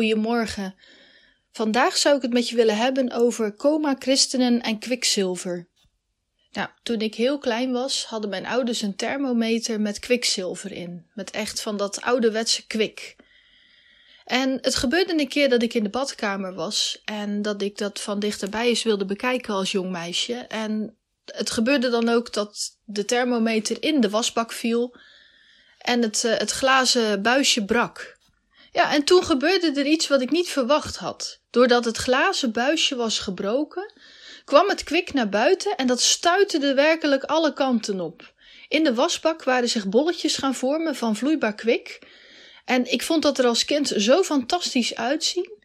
goedemorgen. Vandaag zou ik het met je willen hebben over coma-christenen en kwikzilver. Nou, toen ik heel klein was, hadden mijn ouders een thermometer met kwikzilver in. Met echt van dat ouderwetse kwik. En het gebeurde een keer dat ik in de badkamer was en dat ik dat van dichterbij eens wilde bekijken als jong meisje. En het gebeurde dan ook dat de thermometer in de wasbak viel en het, uh, het glazen buisje brak. Ja, en toen gebeurde er iets wat ik niet verwacht had. Doordat het glazen buisje was gebroken, kwam het kwik naar buiten en dat stuitte werkelijk alle kanten op. In de wasbak waren zich bolletjes gaan vormen van vloeibaar kwik. En ik vond dat er als kind zo fantastisch uitzien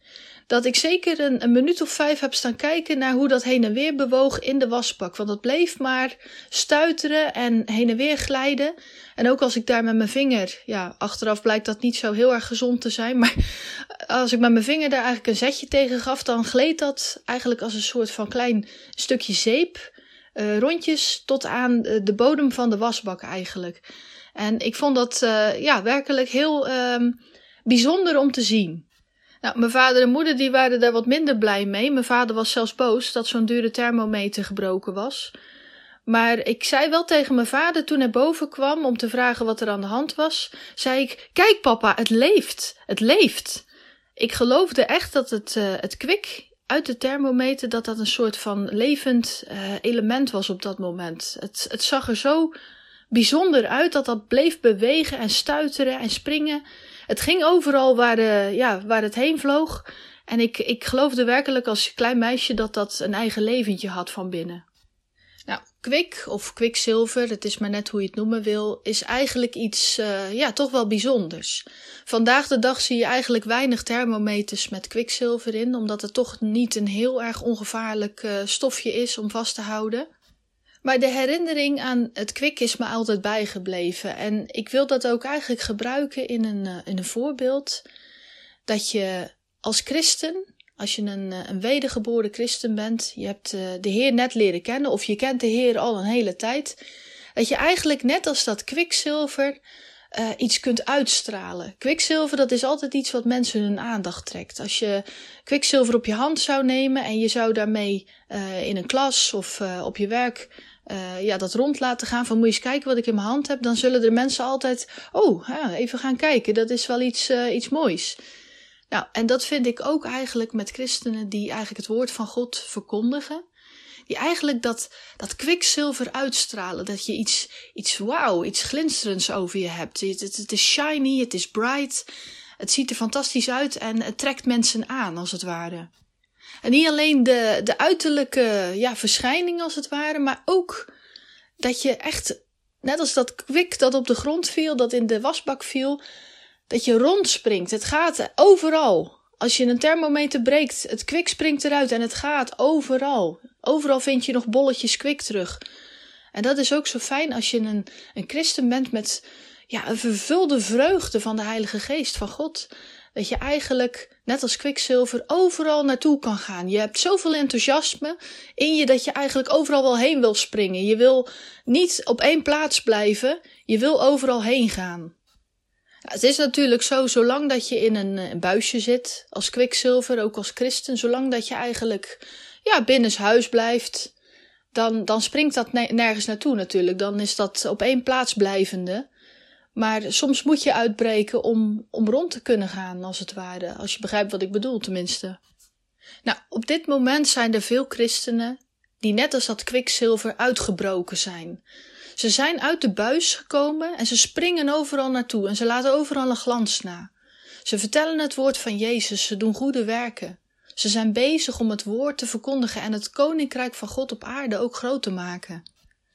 dat ik zeker een, minuut of vijf heb staan kijken naar hoe dat heen en weer bewoog in de wasbak. Want het bleef maar stuiteren en heen en weer glijden. En ook als ik daar met mijn vinger, ja, achteraf blijkt dat niet zo heel erg gezond te zijn. Maar als ik met mijn vinger daar eigenlijk een zetje tegen gaf, dan gleed dat eigenlijk als een soort van klein stukje zeep. Uh, rondjes tot aan de bodem van de wasbak eigenlijk. En ik vond dat uh, ja, werkelijk heel uh, bijzonder om te zien. Nou, mijn vader en moeder die waren daar wat minder blij mee. Mijn vader was zelfs boos dat zo'n dure thermometer gebroken was. Maar ik zei wel tegen mijn vader toen hij boven kwam om te vragen wat er aan de hand was, zei ik: Kijk, papa, het leeft. Het leeft. Ik geloofde echt dat het, uh, het kwik uit de thermometer, dat dat een soort van levend uh, element was op dat moment. Het, het zag er zo bijzonder uit dat dat bleef bewegen en stuiteren en springen. Het ging overal waar, de, ja, waar het heen vloog. En ik, ik geloofde werkelijk als klein meisje dat dat een eigen leventje had van binnen. Nou, kwik of kwikzilver, het is maar net hoe je het noemen wil, is eigenlijk iets, uh, ja, toch wel bijzonders. Vandaag de dag zie je eigenlijk weinig thermometers met kwikzilver in, omdat het toch niet een heel erg ongevaarlijk uh, stofje is om vast te houden. Maar de herinnering aan het kwik is me altijd bijgebleven. En ik wil dat ook eigenlijk gebruiken in een, uh, in een voorbeeld. Dat je als christen, als je een, een wedergeboren christen bent, je hebt uh, de Heer net leren kennen, of je kent de Heer al een hele tijd, dat je eigenlijk net als dat kwikzilver iets kunt uitstralen. Kwikzilver, dat is altijd iets wat mensen hun aandacht trekt. Als je kwikzilver op je hand zou nemen en je zou daarmee in een klas of op je werk uh, ja, dat rond laten gaan van moet je eens kijken wat ik in mijn hand heb, dan zullen er mensen altijd, oh, even gaan kijken, dat is wel iets, iets moois. Nou, en dat vind ik ook eigenlijk met christenen die eigenlijk het woord van God verkondigen die eigenlijk dat, dat kwikzilver uitstralen. Dat je iets, iets wauw, iets glinsterends over je hebt. Het, het, het, is shiny, het is bright. Het ziet er fantastisch uit en het trekt mensen aan, als het ware. En niet alleen de, de uiterlijke ja, verschijning, als het ware, maar ook dat je echt, net als dat kwik dat op de grond viel, dat in de wasbak viel, dat je rondspringt. Het gaat overal. Als je een thermometer breekt, het kwik springt eruit en het gaat overal. Overal vind je nog bolletjes kwik terug. En dat is ook zo fijn als je een, een christen bent met ja, een vervulde vreugde van de Heilige Geest van God. Dat je eigenlijk, net als kwikzilver, overal naartoe kan gaan. Je hebt zoveel enthousiasme in je dat je eigenlijk overal wel heen wil springen. Je wil niet op één plaats blijven, je wil overal heen gaan. Het is natuurlijk zo, zolang dat je in een, een buisje zit, als kwikzilver, ook als christen, zolang dat je eigenlijk ja, binnenshuis blijft, dan, dan springt dat nergens naartoe natuurlijk. Dan is dat op één plaats blijvende. Maar soms moet je uitbreken om, om rond te kunnen gaan, als het ware. Als je begrijpt wat ik bedoel, tenminste. Nou, op dit moment zijn er veel christenen die net als dat kwikzilver uitgebroken zijn. Ze zijn uit de buis gekomen en ze springen overal naartoe en ze laten overal een glans na. Ze vertellen het woord van Jezus, ze doen goede werken. Ze zijn bezig om het woord te verkondigen en het koninkrijk van God op aarde ook groot te maken.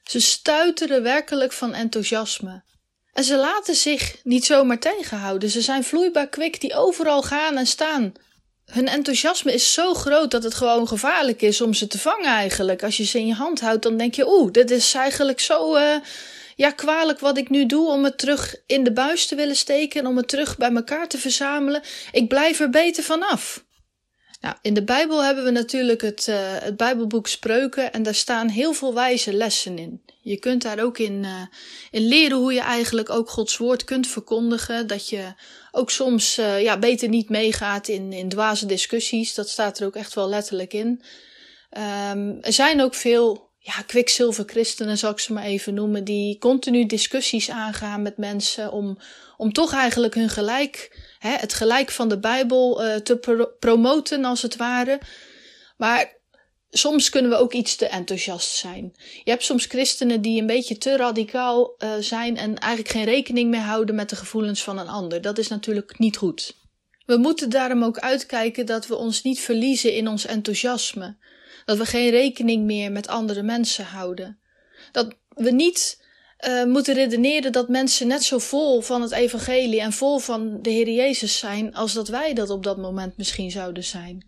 Ze stuiteren werkelijk van enthousiasme. En ze laten zich niet zomaar tegenhouden. Ze zijn vloeibaar kwik die overal gaan en staan. Hun enthousiasme is zo groot dat het gewoon gevaarlijk is om ze te vangen eigenlijk. Als je ze in je hand houdt, dan denk je, oeh, dit is eigenlijk zo uh, ja, kwalijk wat ik nu doe om het terug in de buis te willen steken en om het terug bij elkaar te verzamelen. Ik blijf er beter vanaf. Nou, in de Bijbel hebben we natuurlijk het, uh, het Bijbelboek Spreuken en daar staan heel veel wijze lessen in. Je kunt daar ook in, uh, in leren hoe je eigenlijk ook Gods woord kunt verkondigen. Dat je ook soms uh, ja, beter niet meegaat in, in dwaze discussies. Dat staat er ook echt wel letterlijk in. Um, er zijn ook veel ja, kwikzilverchristenen, zal ik ze maar even noemen, die continu discussies aangaan met mensen om, om toch eigenlijk hun gelijk, hè, het gelijk van de Bijbel uh, te pro promoten als het ware. Maar soms kunnen we ook iets te enthousiast zijn. Je hebt soms christenen die een beetje te radicaal uh, zijn en eigenlijk geen rekening meer houden met de gevoelens van een ander. Dat is natuurlijk niet goed. We moeten daarom ook uitkijken dat we ons niet verliezen in ons enthousiasme. Dat we geen rekening meer met andere mensen houden. Dat we niet uh, moeten redeneren dat mensen net zo vol van het evangelie en vol van de Heer Jezus zijn als dat wij dat op dat moment misschien zouden zijn.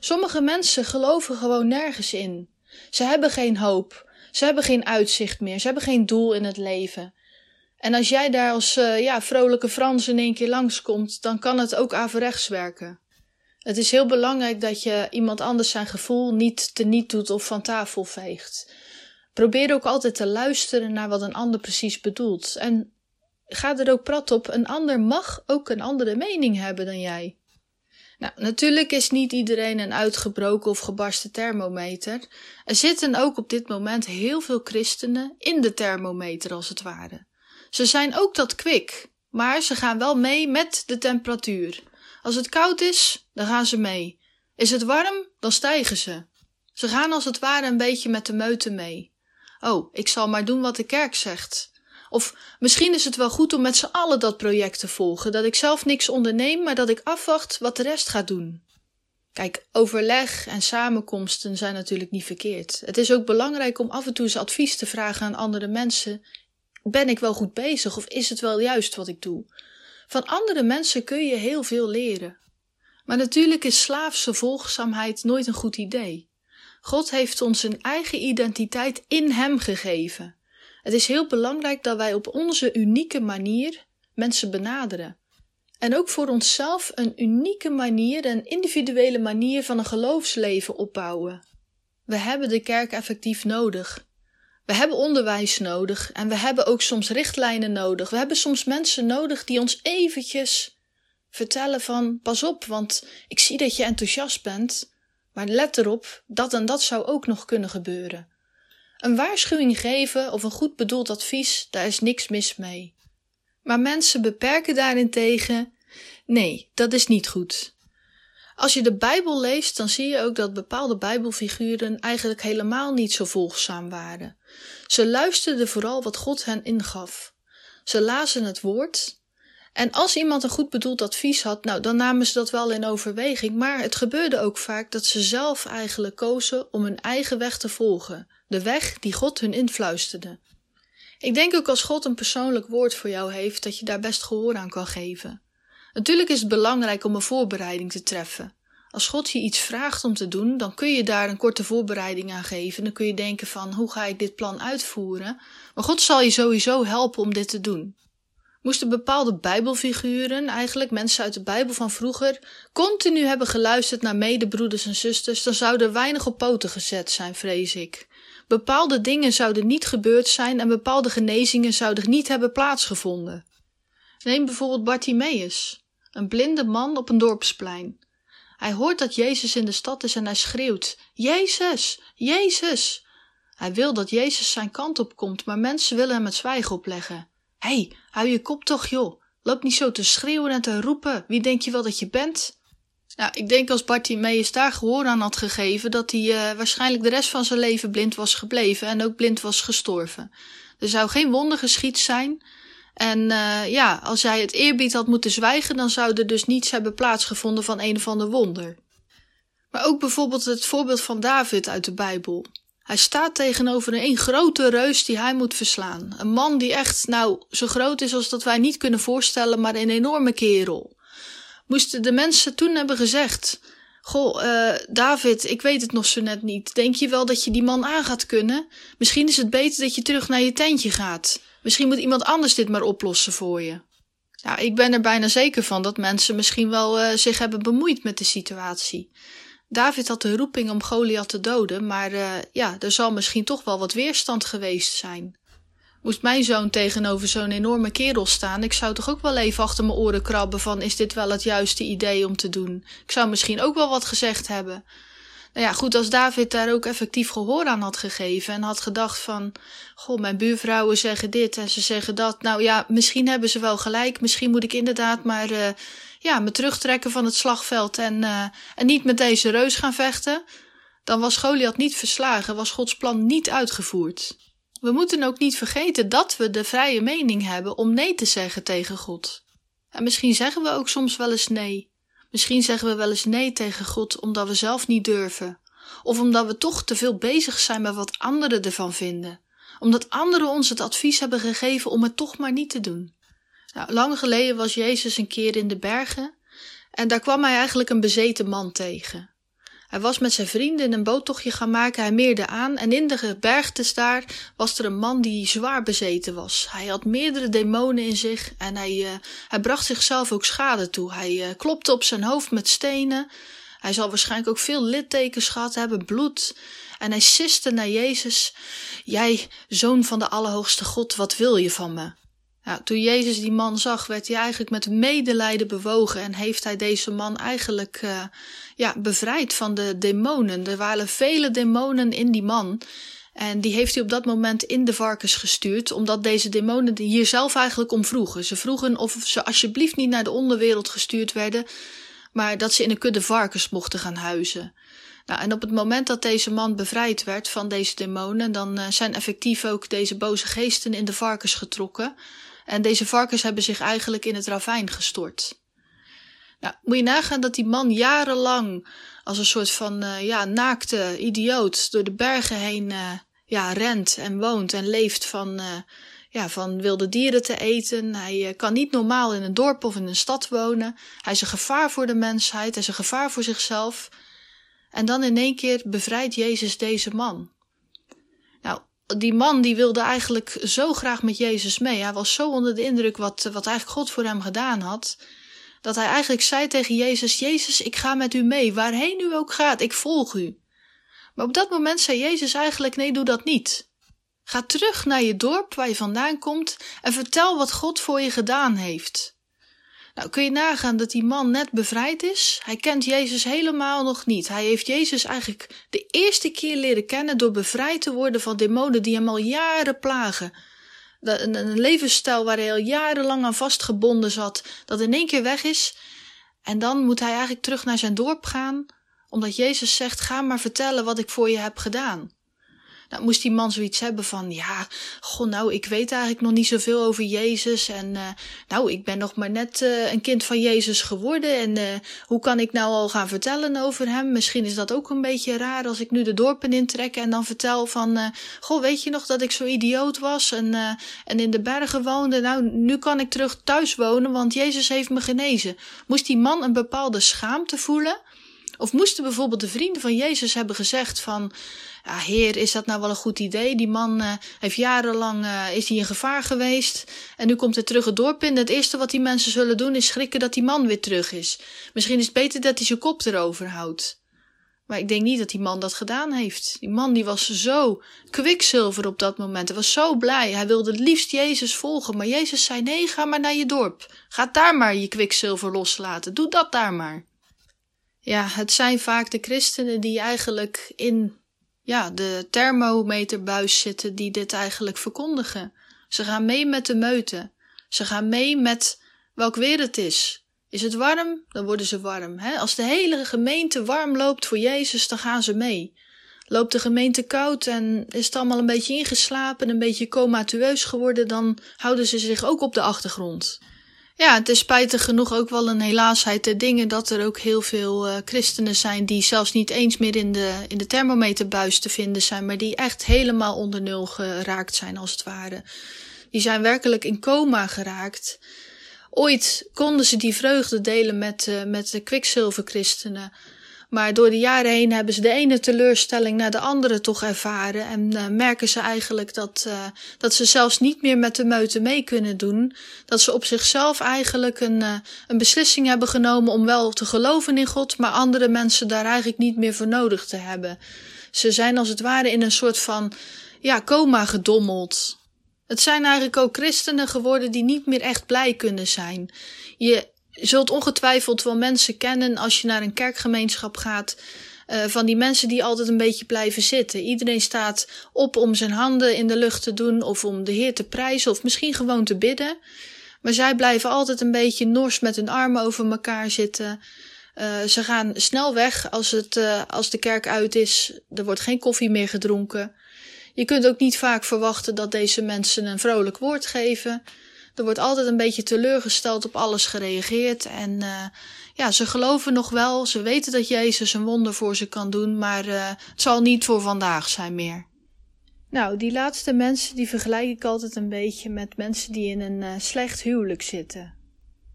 Sommige mensen geloven gewoon nergens in. Ze hebben geen hoop. Ze hebben geen uitzicht meer. Ze hebben geen doel in het leven. En als jij daar als uh, ja, vrolijke Frans in één keer langskomt, dan kan het ook averechts werken. Het is heel belangrijk dat je iemand anders zijn gevoel niet teniet doet of van tafel veegt. Probeer ook altijd te luisteren naar wat een ander precies bedoelt. En ga er ook prat op, een ander mag ook een andere mening hebben dan jij. Nou, natuurlijk is niet iedereen een uitgebroken of gebarsten thermometer. Er zitten ook op dit moment heel veel christenen in de thermometer als het ware. Ze zijn ook dat kwik, maar ze gaan wel mee met de temperatuur. Als het koud is, dan gaan ze mee. Is het warm, dan stijgen ze. Ze gaan als het ware een beetje met de meute mee. Oh, ik zal maar doen wat de kerk zegt. Of misschien is het wel goed om met z'n allen dat project te volgen, dat ik zelf niks onderneem, maar dat ik afwacht wat de rest gaat doen. Kijk, overleg en samenkomsten zijn natuurlijk niet verkeerd. Het is ook belangrijk om af en toe eens advies te vragen aan andere mensen. Ben ik wel goed bezig of is het wel juist wat ik doe? Van andere mensen kun je heel veel leren. Maar natuurlijk is slaafse volgzaamheid nooit een goed idee. God heeft ons een eigen identiteit in Hem gegeven. Het is heel belangrijk dat wij op onze unieke manier mensen benaderen. En ook voor onszelf een unieke manier, een individuele manier van een geloofsleven opbouwen. We hebben de kerk effectief nodig. We hebben onderwijs nodig en we hebben ook soms richtlijnen nodig. We hebben soms mensen nodig die ons eventjes vertellen van pas op, want ik zie dat je enthousiast bent, maar let erop, dat en dat zou ook nog kunnen gebeuren. Een waarschuwing geven of een goed bedoeld advies, daar is niks mis mee. Maar mensen beperken daarentegen, nee, dat is niet goed. Als je de Bijbel leest, dan zie je ook dat bepaalde Bijbelfiguren eigenlijk helemaal niet zo volgzaam waren. Ze luisterden vooral wat God hen ingaf. Ze lazen het woord. En als iemand een goed bedoeld advies had, nou, dan namen ze dat wel in overweging. Maar het gebeurde ook vaak dat ze zelf eigenlijk kozen om hun eigen weg te volgen. De weg die God hun influisterde. Ik denk ook als God een persoonlijk woord voor jou heeft, dat je daar best gehoor aan kan geven. Natuurlijk is het belangrijk om een voorbereiding te treffen. Als God je iets vraagt om te doen, dan kun je daar een korte voorbereiding aan geven. Dan kun je denken van hoe ga ik dit plan uitvoeren? Maar God zal je sowieso helpen om dit te doen. Moesten bepaalde Bijbelfiguren, eigenlijk mensen uit de Bijbel van vroeger, continu hebben geluisterd naar medebroeders en zusters, dan zou er weinig op poten gezet zijn, vrees ik. Bepaalde dingen zouden niet gebeurd zijn en bepaalde genezingen zouden niet hebben plaatsgevonden. Neem bijvoorbeeld Bartimaeus een blinde man op een dorpsplein. Hij hoort dat Jezus in de stad is en hij schreeuwt: Jezus, Jezus! Hij wil dat Jezus zijn kant op komt, maar mensen willen hem het zwijgen opleggen. Hé, hey, hou je kop toch, joh. Loop niet zo te schreeuwen en te roepen. Wie denk je wel dat je bent? Nou, ik denk als Bartimaeus daar gehoor aan had gegeven, dat hij uh, waarschijnlijk de rest van zijn leven blind was gebleven en ook blind was gestorven. Er zou geen wonder geschied zijn, en uh, ja, als hij het eerbied had moeten zwijgen, dan zou er dus niets hebben plaatsgevonden van een of ander wonder. Maar ook bijvoorbeeld het voorbeeld van David uit de Bijbel. Hij staat tegenover een grote reus die hij moet verslaan. Een man die echt, nou, zo groot is als dat wij niet kunnen voorstellen, maar een enorme kerel. Moesten de mensen toen hebben gezegd: Goh, uh, David, ik weet het nog zo net niet. Denk je wel dat je die man aan gaat kunnen? Misschien is het beter dat je terug naar je tentje gaat. Misschien moet iemand anders dit maar oplossen voor je. Nou, ik ben er bijna zeker van dat mensen misschien wel uh, zich hebben bemoeid met de situatie. David had de roeping om Goliath te doden, maar uh, ja, er zal misschien toch wel wat weerstand geweest zijn. Moest mijn zoon tegenover zo'n enorme kerel staan, ik zou toch ook wel even achter mijn oren krabben van is dit wel het juiste idee om te doen? Ik zou misschien ook wel wat gezegd hebben. Nou ja, goed, als David daar ook effectief gehoor aan had gegeven en had gedacht van, goh, mijn buurvrouwen zeggen dit en ze zeggen dat. Nou ja, misschien hebben ze wel gelijk, misschien moet ik inderdaad maar uh, ja, me terugtrekken van het slagveld en, uh, en niet met deze reus gaan vechten. Dan was Goliath niet verslagen, was Gods plan niet uitgevoerd. We moeten ook niet vergeten dat we de vrije mening hebben om nee te zeggen tegen God. En misschien zeggen we ook soms wel eens nee. Misschien zeggen we wel eens nee tegen God omdat we zelf niet durven. Of omdat we toch te veel bezig zijn met wat anderen ervan vinden. Omdat anderen ons het advies hebben gegeven om het toch maar niet te doen. Nou, lang geleden was Jezus een keer in de bergen en daar kwam hij eigenlijk een bezeten man tegen. Hij was met zijn vrienden een boottochtje gaan maken. Hij meerde aan en in de gebergtes daar was er een man die zwaar bezeten was. Hij had meerdere demonen in zich en hij, uh, hij bracht zichzelf ook schade toe. Hij uh, klopte op zijn hoofd met stenen. Hij zal waarschijnlijk ook veel littekens gehad hebben, bloed. En hij siste naar Jezus. Jij, zoon van de Allerhoogste God, wat wil je van me? Nou, toen Jezus die man zag, werd hij eigenlijk met medelijden bewogen en heeft hij deze man eigenlijk uh, ja, bevrijd van de demonen. Er waren vele demonen in die man. En die heeft hij op dat moment in de varkens gestuurd, omdat deze demonen hier zelf eigenlijk om vroegen. Ze vroegen of ze alsjeblieft niet naar de onderwereld gestuurd werden, maar dat ze in een kudde varkens mochten gaan huizen. Nou, en op het moment dat deze man bevrijd werd van deze demonen, dan uh, zijn effectief ook deze boze geesten in de varkens getrokken. En deze varkens hebben zich eigenlijk in het ravijn gestort. Nou, moet je nagaan dat die man jarenlang als een soort van uh, ja, naakte idioot door de bergen heen uh, ja, rent en woont en leeft van, uh, ja, van wilde dieren te eten. Hij kan niet normaal in een dorp of in een stad wonen. Hij is een gevaar voor de mensheid, hij is een gevaar voor zichzelf. En dan in één keer bevrijdt Jezus deze man die man die wilde eigenlijk zo graag met Jezus mee. Hij was zo onder de indruk wat, wat eigenlijk God voor hem gedaan had. Dat hij eigenlijk zei tegen Jezus: Jezus, ik ga met u mee. Waarheen u ook gaat, ik volg u. Maar op dat moment zei Jezus eigenlijk: Nee, doe dat niet. Ga terug naar je dorp waar je vandaan komt en vertel wat God voor je gedaan heeft. Nou, kun je nagaan dat die man net bevrijd is? Hij kent Jezus helemaal nog niet. Hij heeft Jezus eigenlijk de eerste keer leren kennen door bevrijd te worden van demonen die hem al jaren plagen. Een, een levensstijl waar hij al jarenlang aan vastgebonden zat, dat in één keer weg is. En dan moet hij eigenlijk terug naar zijn dorp gaan, omdat Jezus zegt: Ga maar vertellen wat ik voor je heb gedaan. Nou, moest die man zoiets hebben van, ja, goh, nou, ik weet eigenlijk nog niet zoveel over Jezus. En uh, nou, ik ben nog maar net uh, een kind van Jezus geworden. En uh, hoe kan ik nou al gaan vertellen over hem? Misschien is dat ook een beetje raar als ik nu de dorpen intrek en dan vertel van, goh, weet je nog dat ik zo idioot was en, en in de bergen woonde? Nou, nu kan ik terug thuis wonen, want Jezus heeft me genezen. Moest die man een bepaalde schaamte voelen? Of moesten bijvoorbeeld de vrienden van Jezus hebben gezegd van, ja, heer, is dat nou wel een goed idee? Die man uh, heeft jarenlang uh, is hij in gevaar geweest en nu komt hij terug het dorp in. Het eerste wat die mensen zullen doen is schrikken dat die man weer terug is. Misschien is het beter dat hij zijn kop erover houdt. Maar ik denk niet dat die man dat gedaan heeft. Die man die was zo kwikzilver op dat moment. Hij was zo blij. Hij wilde het liefst Jezus volgen. Maar Jezus zei: Nee, ga maar naar je dorp. Ga daar maar je kwikzilver loslaten. Doe dat daar maar. Ja, het zijn vaak de christenen die eigenlijk in ja, de thermometerbuis zitten die dit eigenlijk verkondigen. Ze gaan mee met de meute. Ze gaan mee met welk weer het is. Is het warm, dan worden ze warm. Hè? Als de hele gemeente warm loopt voor Jezus, dan gaan ze mee. Loopt de gemeente koud en is het allemaal een beetje ingeslapen, een beetje comatueus geworden, dan houden ze zich ook op de achtergrond. Ja, het is spijtig genoeg ook wel een helaasheid der dingen dat er ook heel veel uh, christenen zijn die zelfs niet eens meer in de, in de thermometerbuis te vinden zijn, maar die echt helemaal onder nul geraakt zijn als het ware. Die zijn werkelijk in coma geraakt. Ooit konden ze die vreugde delen met, uh, met de kwikzilverchristenen. Maar door de jaren heen hebben ze de ene teleurstelling naar de andere toch ervaren. En uh, merken ze eigenlijk dat, uh, dat ze zelfs niet meer met de meute mee kunnen doen. Dat ze op zichzelf eigenlijk een, uh, een beslissing hebben genomen om wel te geloven in God, maar andere mensen daar eigenlijk niet meer voor nodig te hebben. Ze zijn als het ware in een soort van ja, coma gedommeld. Het zijn eigenlijk ook christenen geworden die niet meer echt blij kunnen zijn. Je zult ongetwijfeld wel mensen kennen als je naar een kerkgemeenschap gaat. Uh, van die mensen die altijd een beetje blijven zitten. Iedereen staat op om zijn handen in de lucht te doen of om de Heer te prijzen of misschien gewoon te bidden. Maar zij blijven altijd een beetje nors met hun armen over elkaar zitten. Uh, ze gaan snel weg als, het, uh, als de kerk uit is. Er wordt geen koffie meer gedronken. Je kunt ook niet vaak verwachten dat deze mensen een vrolijk woord geven. Er wordt altijd een beetje teleurgesteld op alles gereageerd. En uh, ja, ze geloven nog wel. Ze weten dat Jezus een wonder voor ze kan doen. Maar uh, het zal niet voor vandaag zijn meer. Nou, die laatste mensen die vergelijk ik altijd een beetje met mensen die in een uh, slecht huwelijk zitten.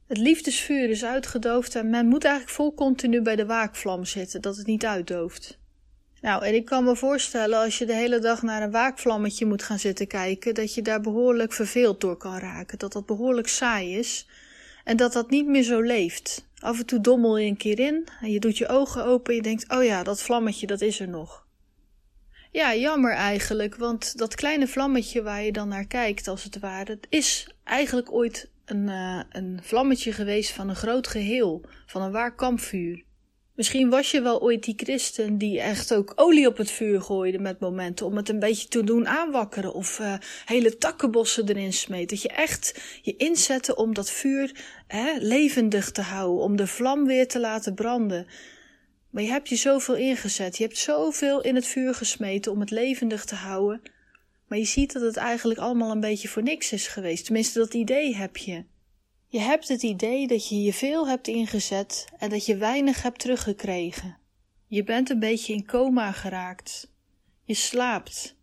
Het liefdesvuur is uitgedoofd en men moet eigenlijk vol continu bij de waakvlam zitten, dat het niet uitdooft. Nou, en ik kan me voorstellen als je de hele dag naar een waakvlammetje moet gaan zitten kijken, dat je daar behoorlijk verveeld door kan raken. Dat dat behoorlijk saai is en dat dat niet meer zo leeft. Af en toe dommel je een keer in en je doet je ogen open en je denkt, oh ja, dat vlammetje, dat is er nog. Ja, jammer eigenlijk, want dat kleine vlammetje waar je dan naar kijkt, als het ware, is eigenlijk ooit een, uh, een vlammetje geweest van een groot geheel, van een waar kampvuur. Misschien was je wel ooit die christen die echt ook olie op het vuur gooide met momenten om het een beetje te doen aanwakkeren of uh, hele takkenbossen erin smeet. Dat je echt je inzette om dat vuur hè, levendig te houden, om de vlam weer te laten branden. Maar je hebt je zoveel ingezet, je hebt zoveel in het vuur gesmeten om het levendig te houden. Maar je ziet dat het eigenlijk allemaal een beetje voor niks is geweest. Tenminste, dat idee heb je. Je hebt het idee dat je je veel hebt ingezet en dat je weinig hebt teruggekregen. Je bent een beetje in coma geraakt. Je slaapt.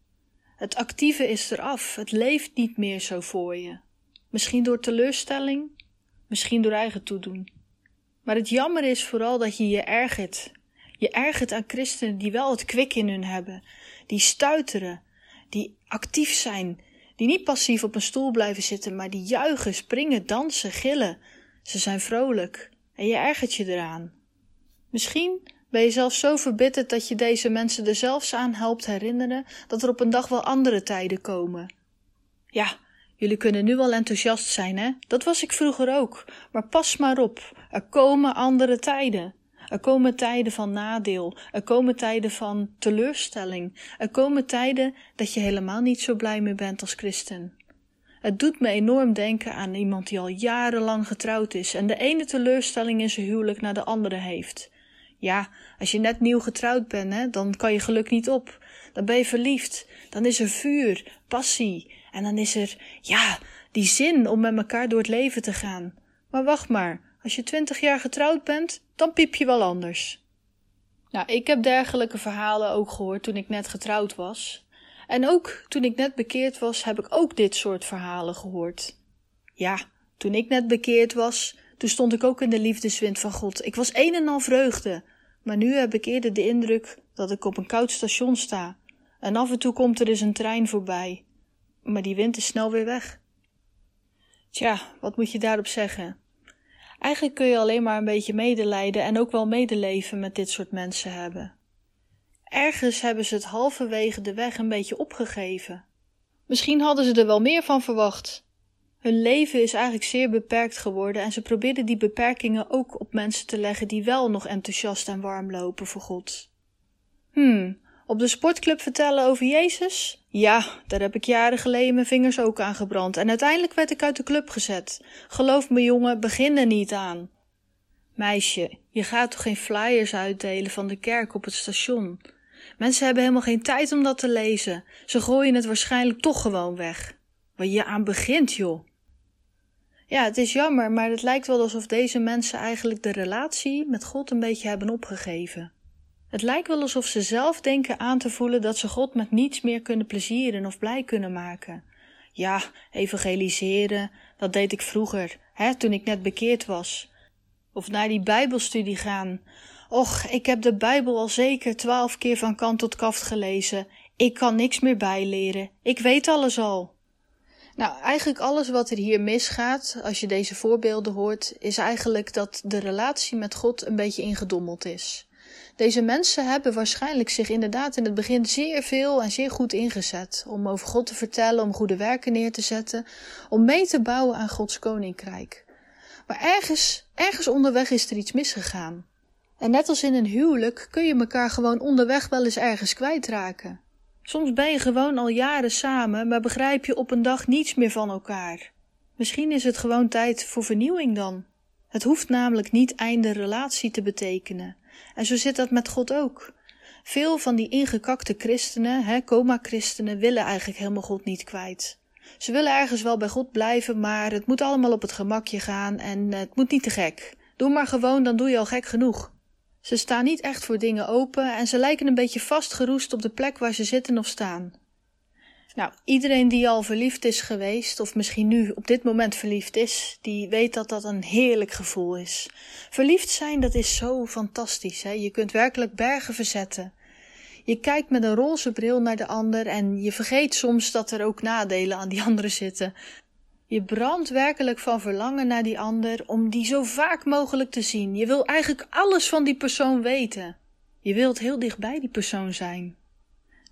Het actieve is eraf, het leeft niet meer zo voor je. Misschien door teleurstelling, misschien door eigen toedoen. Maar het jammer is vooral dat je je ergert. Je ergert aan christenen die wel het kwik in hun hebben, die stuiteren, die actief zijn, die niet passief op een stoel blijven zitten, maar die juichen, springen, dansen, gillen. Ze zijn vrolijk en je ergert je eraan. Misschien ben je zelfs zo verbitterd dat je deze mensen er zelfs aan helpt herinneren dat er op een dag wel andere tijden komen. Ja, jullie kunnen nu wel enthousiast zijn, hè? Dat was ik vroeger ook. Maar pas maar op, er komen andere tijden. Er komen tijden van nadeel. Er komen tijden van teleurstelling. Er komen tijden dat je helemaal niet zo blij meer bent als christen. Het doet me enorm denken aan iemand die al jarenlang getrouwd is en de ene teleurstelling in zijn huwelijk naar de andere heeft. Ja, als je net nieuw getrouwd bent, hè, dan kan je geluk niet op. Dan ben je verliefd. Dan is er vuur, passie. En dan is er, ja, die zin om met elkaar door het leven te gaan. Maar wacht maar, als je twintig jaar getrouwd bent, dan piep je wel anders. Nou, ik heb dergelijke verhalen ook gehoord toen ik net getrouwd was. En ook toen ik net bekeerd was, heb ik ook dit soort verhalen gehoord. Ja, toen ik net bekeerd was, toen stond ik ook in de liefdeswind van God. Ik was een en al vreugde. Maar nu heb ik eerder de indruk dat ik op een koud station sta. En af en toe komt er eens een trein voorbij. Maar die wind is snel weer weg. Tja, wat moet je daarop zeggen? Eigenlijk kun je alleen maar een beetje medelijden en ook wel medeleven met dit soort mensen hebben. Ergens hebben ze het halverwege de weg een beetje opgegeven. Misschien hadden ze er wel meer van verwacht. Hun leven is eigenlijk zeer beperkt geworden en ze probeerden die beperkingen ook op mensen te leggen die wel nog enthousiast en warm lopen voor God. Hmm, op de sportclub vertellen over Jezus? Ja, daar heb ik jaren geleden mijn vingers ook aan gebrand en uiteindelijk werd ik uit de club gezet. Geloof me jongen, begin er niet aan. Meisje, je gaat toch geen flyers uitdelen van de kerk op het station? Mensen hebben helemaal geen tijd om dat te lezen. Ze gooien het waarschijnlijk toch gewoon weg. Waar je aan begint, joh. Ja, het is jammer, maar het lijkt wel alsof deze mensen eigenlijk de relatie met God een beetje hebben opgegeven. Het lijkt wel alsof ze zelf denken aan te voelen dat ze God met niets meer kunnen plezieren of blij kunnen maken. Ja, evangeliseren, dat deed ik vroeger, hè, toen ik net bekeerd was. Of naar die Bijbelstudie gaan. Och, ik heb de Bijbel al zeker twaalf keer van kant tot kaft gelezen. Ik kan niks meer bijleren. Ik weet alles al. Nou, eigenlijk alles wat er hier misgaat, als je deze voorbeelden hoort, is eigenlijk dat de relatie met God een beetje ingedommeld is. Deze mensen hebben waarschijnlijk zich inderdaad in het begin zeer veel en zeer goed ingezet om over God te vertellen, om goede werken neer te zetten, om mee te bouwen aan Gods koninkrijk. Maar ergens, ergens onderweg is er iets misgegaan. En net als in een huwelijk kun je elkaar gewoon onderweg wel eens ergens kwijtraken. Soms ben je gewoon al jaren samen, maar begrijp je op een dag niets meer van elkaar. Misschien is het gewoon tijd voor vernieuwing dan. Het hoeft namelijk niet einde relatie te betekenen. En zo zit dat met God ook. Veel van die ingekakte christenen, coma-christenen, willen eigenlijk helemaal God niet kwijt. Ze willen ergens wel bij God blijven, maar het moet allemaal op het gemakje gaan en het moet niet te gek. Doe maar gewoon, dan doe je al gek genoeg. Ze staan niet echt voor dingen open en ze lijken een beetje vastgeroest op de plek waar ze zitten of staan. Nou, iedereen die al verliefd is geweest, of misschien nu op dit moment verliefd is, die weet dat dat een heerlijk gevoel is. Verliefd zijn, dat is zo fantastisch. Hè? Je kunt werkelijk bergen verzetten. Je kijkt met een roze bril naar de ander en je vergeet soms dat er ook nadelen aan die andere zitten. Je brandt werkelijk van verlangen naar die ander om die zo vaak mogelijk te zien. Je wil eigenlijk alles van die persoon weten. Je wilt heel dicht bij die persoon zijn.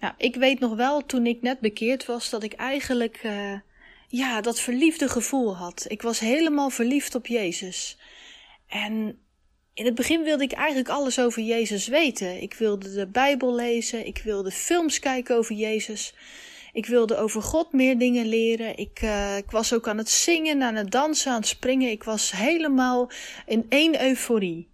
Nou, ik weet nog wel toen ik net bekeerd was dat ik eigenlijk uh, ja, dat verliefde gevoel had. Ik was helemaal verliefd op Jezus. En in het begin wilde ik eigenlijk alles over Jezus weten. Ik wilde de Bijbel lezen, ik wilde films kijken over Jezus. Ik wilde over God meer dingen leren. Ik, uh, ik was ook aan het zingen, aan het dansen, aan het springen. Ik was helemaal in één euforie.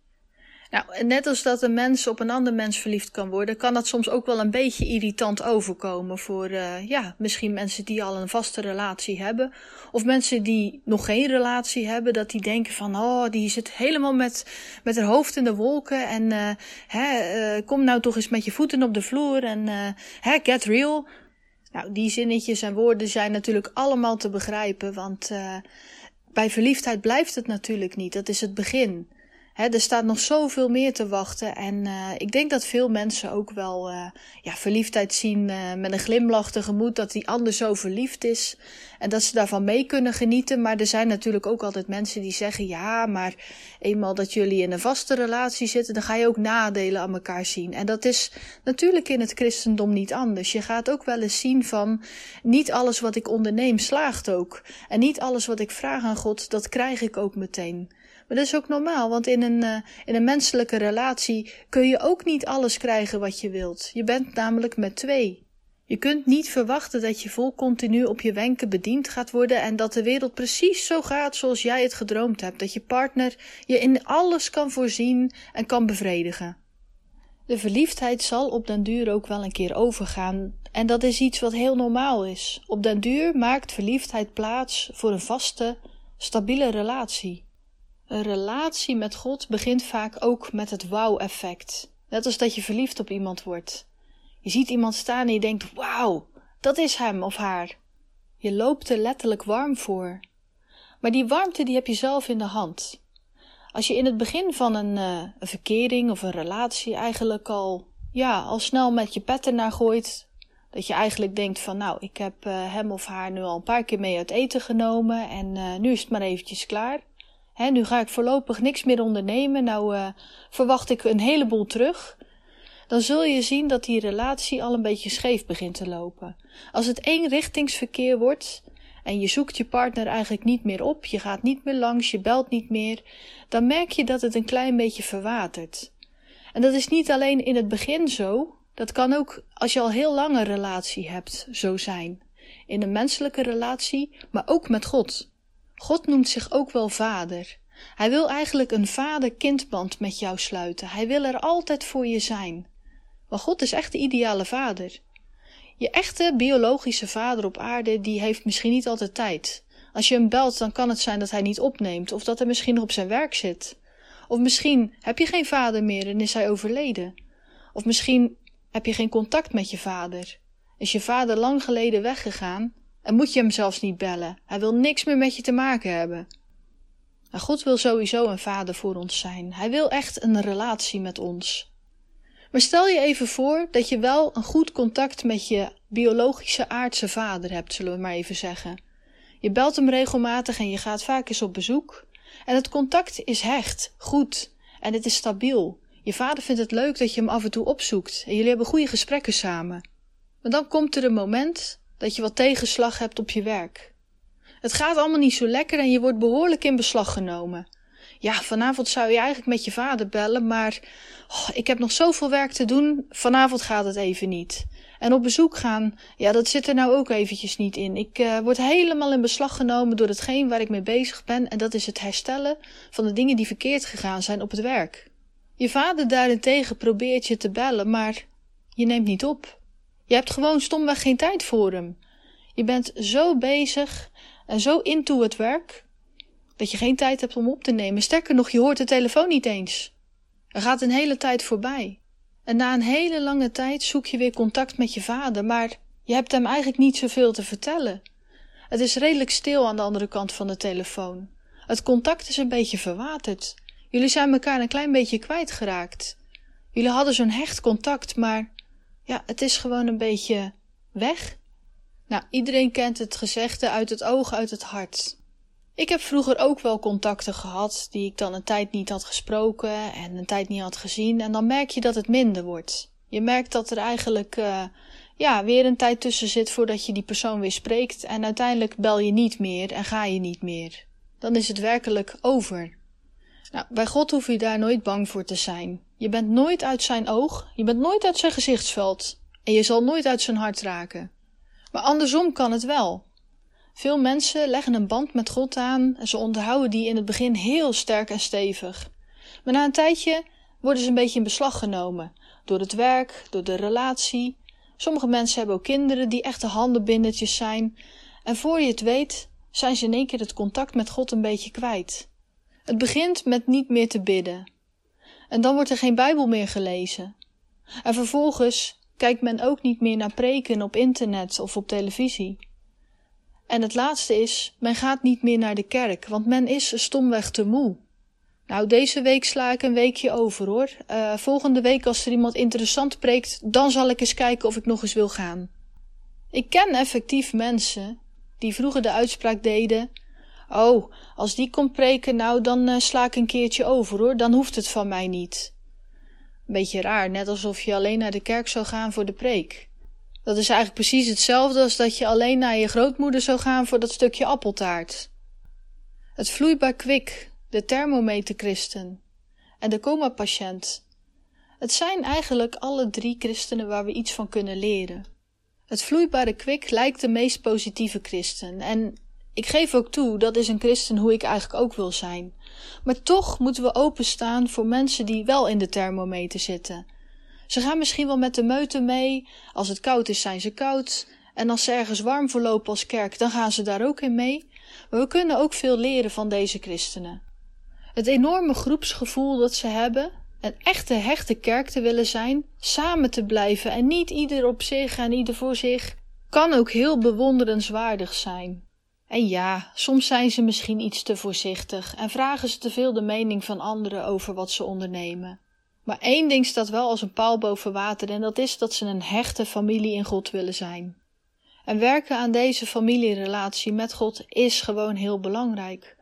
Nou, net als dat een mens op een ander mens verliefd kan worden, kan dat soms ook wel een beetje irritant overkomen voor, uh, ja, misschien mensen die al een vaste relatie hebben. Of mensen die nog geen relatie hebben, dat die denken van, oh, die zit helemaal met, met haar hoofd in de wolken en, uh, hè, uh, kom nou toch eens met je voeten op de vloer en, hè, get real. Nou, die zinnetjes en woorden zijn natuurlijk allemaal te begrijpen, want bij verliefdheid blijft het natuurlijk niet. Dat is het begin er staat nog zoveel meer te wachten. En uh, ik denk dat veel mensen ook wel uh, ja, verliefdheid zien uh, met een glimlach tegemoet. Dat die ander zo verliefd is. En dat ze daarvan mee kunnen genieten. Maar er zijn natuurlijk ook altijd mensen die zeggen: ja, maar eenmaal dat jullie in een vaste relatie zitten, dan ga je ook nadelen aan elkaar zien. En dat is natuurlijk in het christendom niet anders. Je gaat ook wel eens zien van: niet alles wat ik onderneem slaagt ook. En niet alles wat ik vraag aan God, dat krijg ik ook meteen. Maar dat is ook normaal, want in een, uh, in een menselijke relatie kun je ook niet alles krijgen wat je wilt. Je bent namelijk met twee. Je kunt niet verwachten dat je vol continu op je wenken bediend gaat worden en dat de wereld precies zo gaat zoals jij het gedroomd hebt. Dat je partner je in alles kan voorzien en kan bevredigen. De verliefdheid zal op den duur ook wel een keer overgaan. En dat is iets wat heel normaal is. Op den duur maakt verliefdheid plaats voor een vaste, stabiele relatie. Een relatie met God begint vaak ook met het wauw-effect. Net als dat je verliefd op iemand wordt. Je ziet iemand staan en je denkt: wauw, dat is hem of haar. Je loopt er letterlijk warm voor. Maar die warmte die heb je zelf in de hand. Als je in het begin van een, uh, verkering of een relatie eigenlijk al, ja, al snel met je pet ernaar gooit, dat je eigenlijk denkt van nou, ik heb uh, hem of haar nu al een paar keer mee uit eten genomen en uh, nu is het maar eventjes klaar nu ga ik voorlopig niks meer ondernemen. Nou uh, verwacht ik een heleboel terug. Dan zul je zien dat die relatie al een beetje scheef begint te lopen. Als het eenrichtingsverkeer wordt en je zoekt je partner eigenlijk niet meer op, je gaat niet meer langs, je belt niet meer, dan merk je dat het een klein beetje verwatert. En dat is niet alleen in het begin zo, dat kan ook als je al heel lang een relatie hebt zo zijn. In een menselijke relatie, maar ook met God. God noemt zich ook wel vader. Hij wil eigenlijk een vader-kindband met jou sluiten. Hij wil er altijd voor je zijn. Maar God is echt de ideale vader. Je echte biologische vader op aarde, die heeft misschien niet altijd tijd. Als je hem belt, dan kan het zijn dat hij niet opneemt, of dat hij misschien nog op zijn werk zit. Of misschien heb je geen vader meer en is hij overleden. Of misschien heb je geen contact met je vader. Is je vader lang geleden weggegaan en moet je hem zelfs niet bellen. Hij wil niks meer met je te maken hebben. Nou, God wil sowieso een vader voor ons zijn. Hij wil echt een relatie met ons. Maar stel je even voor dat je wel een goed contact met je biologische aardse vader hebt, zullen we maar even zeggen. Je belt hem regelmatig en je gaat vaak eens op bezoek. En het contact is hecht, goed en het is stabiel. Je vader vindt het leuk dat je hem af en toe opzoekt en jullie hebben goede gesprekken samen. Maar dan komt er een moment dat je wat tegenslag hebt op je werk. Het gaat allemaal niet zo lekker en je wordt behoorlijk in beslag genomen. Ja, vanavond zou je eigenlijk met je vader bellen, maar oh, ik heb nog zoveel werk te doen. Vanavond gaat het even niet. En op bezoek gaan, ja, dat zit er nou ook eventjes niet in. Ik uh, word helemaal in beslag genomen door hetgeen waar ik mee bezig ben. En dat is het herstellen van de dingen die verkeerd gegaan zijn op het werk. Je vader daarentegen probeert je te bellen, maar je neemt niet op. Je hebt gewoon stomweg geen tijd voor hem. Je bent zo bezig en zo into het werk dat je geen tijd hebt om op te nemen. Sterker nog, je hoort de telefoon niet eens. Er gaat een hele tijd voorbij. En na een hele lange tijd zoek je weer contact met je vader, maar je hebt hem eigenlijk niet zoveel te vertellen. Het is redelijk stil aan de andere kant van de telefoon. Het contact is een beetje verwaterd. Jullie zijn elkaar een klein beetje kwijtgeraakt. Jullie hadden zo'n hecht contact, maar ja, het is gewoon een beetje weg. Nou, iedereen kent het gezegde uit het oog, uit het hart. Ik heb vroeger ook wel contacten gehad die ik dan een tijd niet had gesproken en een tijd niet had gezien. En dan merk je dat het minder wordt. Je merkt dat er eigenlijk uh, ja, weer een tijd tussen zit voordat je die persoon weer spreekt. En uiteindelijk bel je niet meer en ga je niet meer. Dan is het werkelijk over. Nou, bij God hoef je daar nooit bang voor te zijn. Je bent nooit uit zijn oog, je bent nooit uit zijn gezichtsveld en je zal nooit uit zijn hart raken. Maar andersom kan het wel. Veel mensen leggen een band met God aan en ze onderhouden die in het begin heel sterk en stevig. Maar na een tijdje worden ze een beetje in beslag genomen door het werk, door de relatie. Sommige mensen hebben ook kinderen die echte handenbindertjes zijn. En voor je het weet, zijn ze in één keer het contact met God een beetje kwijt. Het begint met niet meer te bidden. En dan wordt er geen Bijbel meer gelezen. En vervolgens kijkt men ook niet meer naar preken op internet of op televisie. En het laatste is, men gaat niet meer naar de kerk, want men is stomweg te moe. Nou, deze week sla ik een weekje over hoor. Uh, volgende week, als er iemand interessant preekt, dan zal ik eens kijken of ik nog eens wil gaan. Ik ken effectief mensen die vroeger de uitspraak deden: Oh, als die komt preken, nou dan uh, sla ik een keertje over hoor, dan hoeft het van mij niet. Beetje raar, net alsof je alleen naar de kerk zou gaan voor de preek. Dat is eigenlijk precies hetzelfde als dat je alleen naar je grootmoeder zou gaan voor dat stukje appeltaart. Het vloeibaar kwik, de thermometerchristen en de coma-patiënt. Het zijn eigenlijk alle drie christenen waar we iets van kunnen leren. Het vloeibare kwik lijkt de meest positieve christen en ik geef ook toe, dat is een christen hoe ik eigenlijk ook wil zijn. Maar toch moeten we openstaan voor mensen die wel in de thermometer zitten ze gaan misschien wel met de meute mee. Als het koud is, zijn ze koud. En als ze ergens warm verlopen als kerk, dan gaan ze daar ook in mee. Maar we kunnen ook veel leren van deze christenen. Het enorme groepsgevoel dat ze hebben, een echte hechte kerk te willen zijn, samen te blijven en niet ieder op zich en ieder voor zich, kan ook heel bewonderenswaardig zijn. En ja, soms zijn ze misschien iets te voorzichtig en vragen ze te veel de mening van anderen over wat ze ondernemen. Maar één ding staat wel als een paal boven water en dat is dat ze een hechte familie in God willen zijn. En werken aan deze familierelatie met God is gewoon heel belangrijk.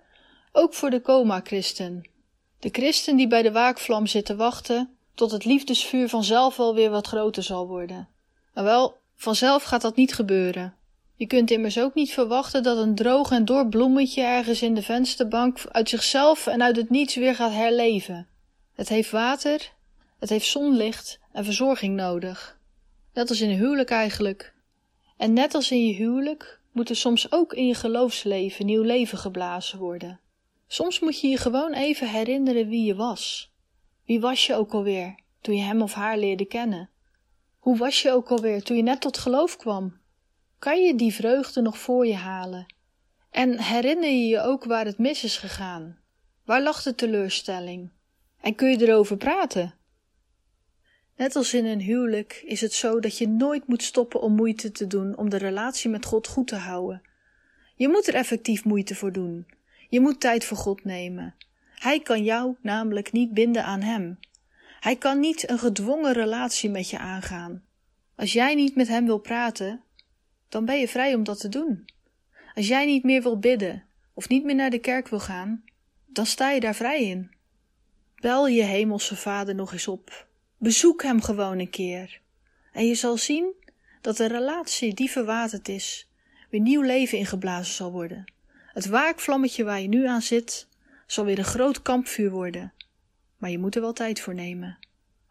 Ook voor de coma-christen. De christen die bij de waakvlam zit te wachten tot het liefdesvuur vanzelf wel weer wat groter zal worden. Maar wel, vanzelf gaat dat niet gebeuren. Je kunt immers ook niet verwachten dat een droog en dor bloemetje ergens in de vensterbank uit zichzelf en uit het niets weer gaat herleven. Het heeft water, het heeft zonlicht en verzorging nodig. Net als in een huwelijk eigenlijk. En net als in je huwelijk moet er soms ook in je geloofsleven nieuw leven geblazen worden. Soms moet je je gewoon even herinneren wie je was. Wie was je ook alweer toen je hem of haar leerde kennen? Hoe was je ook alweer toen je net tot geloof kwam? Kan je die vreugde nog voor je halen? En herinner je je ook waar het mis is gegaan? Waar lag de teleurstelling? En kun je erover praten? Net als in een huwelijk is het zo dat je nooit moet stoppen om moeite te doen om de relatie met God goed te houden. Je moet er effectief moeite voor doen. Je moet tijd voor God nemen. Hij kan jou namelijk niet binden aan Hem. Hij kan niet een gedwongen relatie met je aangaan. Als jij niet met Hem wil praten, dan ben je vrij om dat te doen. Als jij niet meer wil bidden of niet meer naar de kerk wil gaan, dan sta je daar vrij in. Bel je hemelse vader nog eens op. Bezoek hem gewoon een keer. En je zal zien dat de relatie die verwaterd is, weer nieuw leven ingeblazen zal worden. Het waakvlammetje waar je nu aan zit, zal weer een groot kampvuur worden. Maar je moet er wel tijd voor nemen.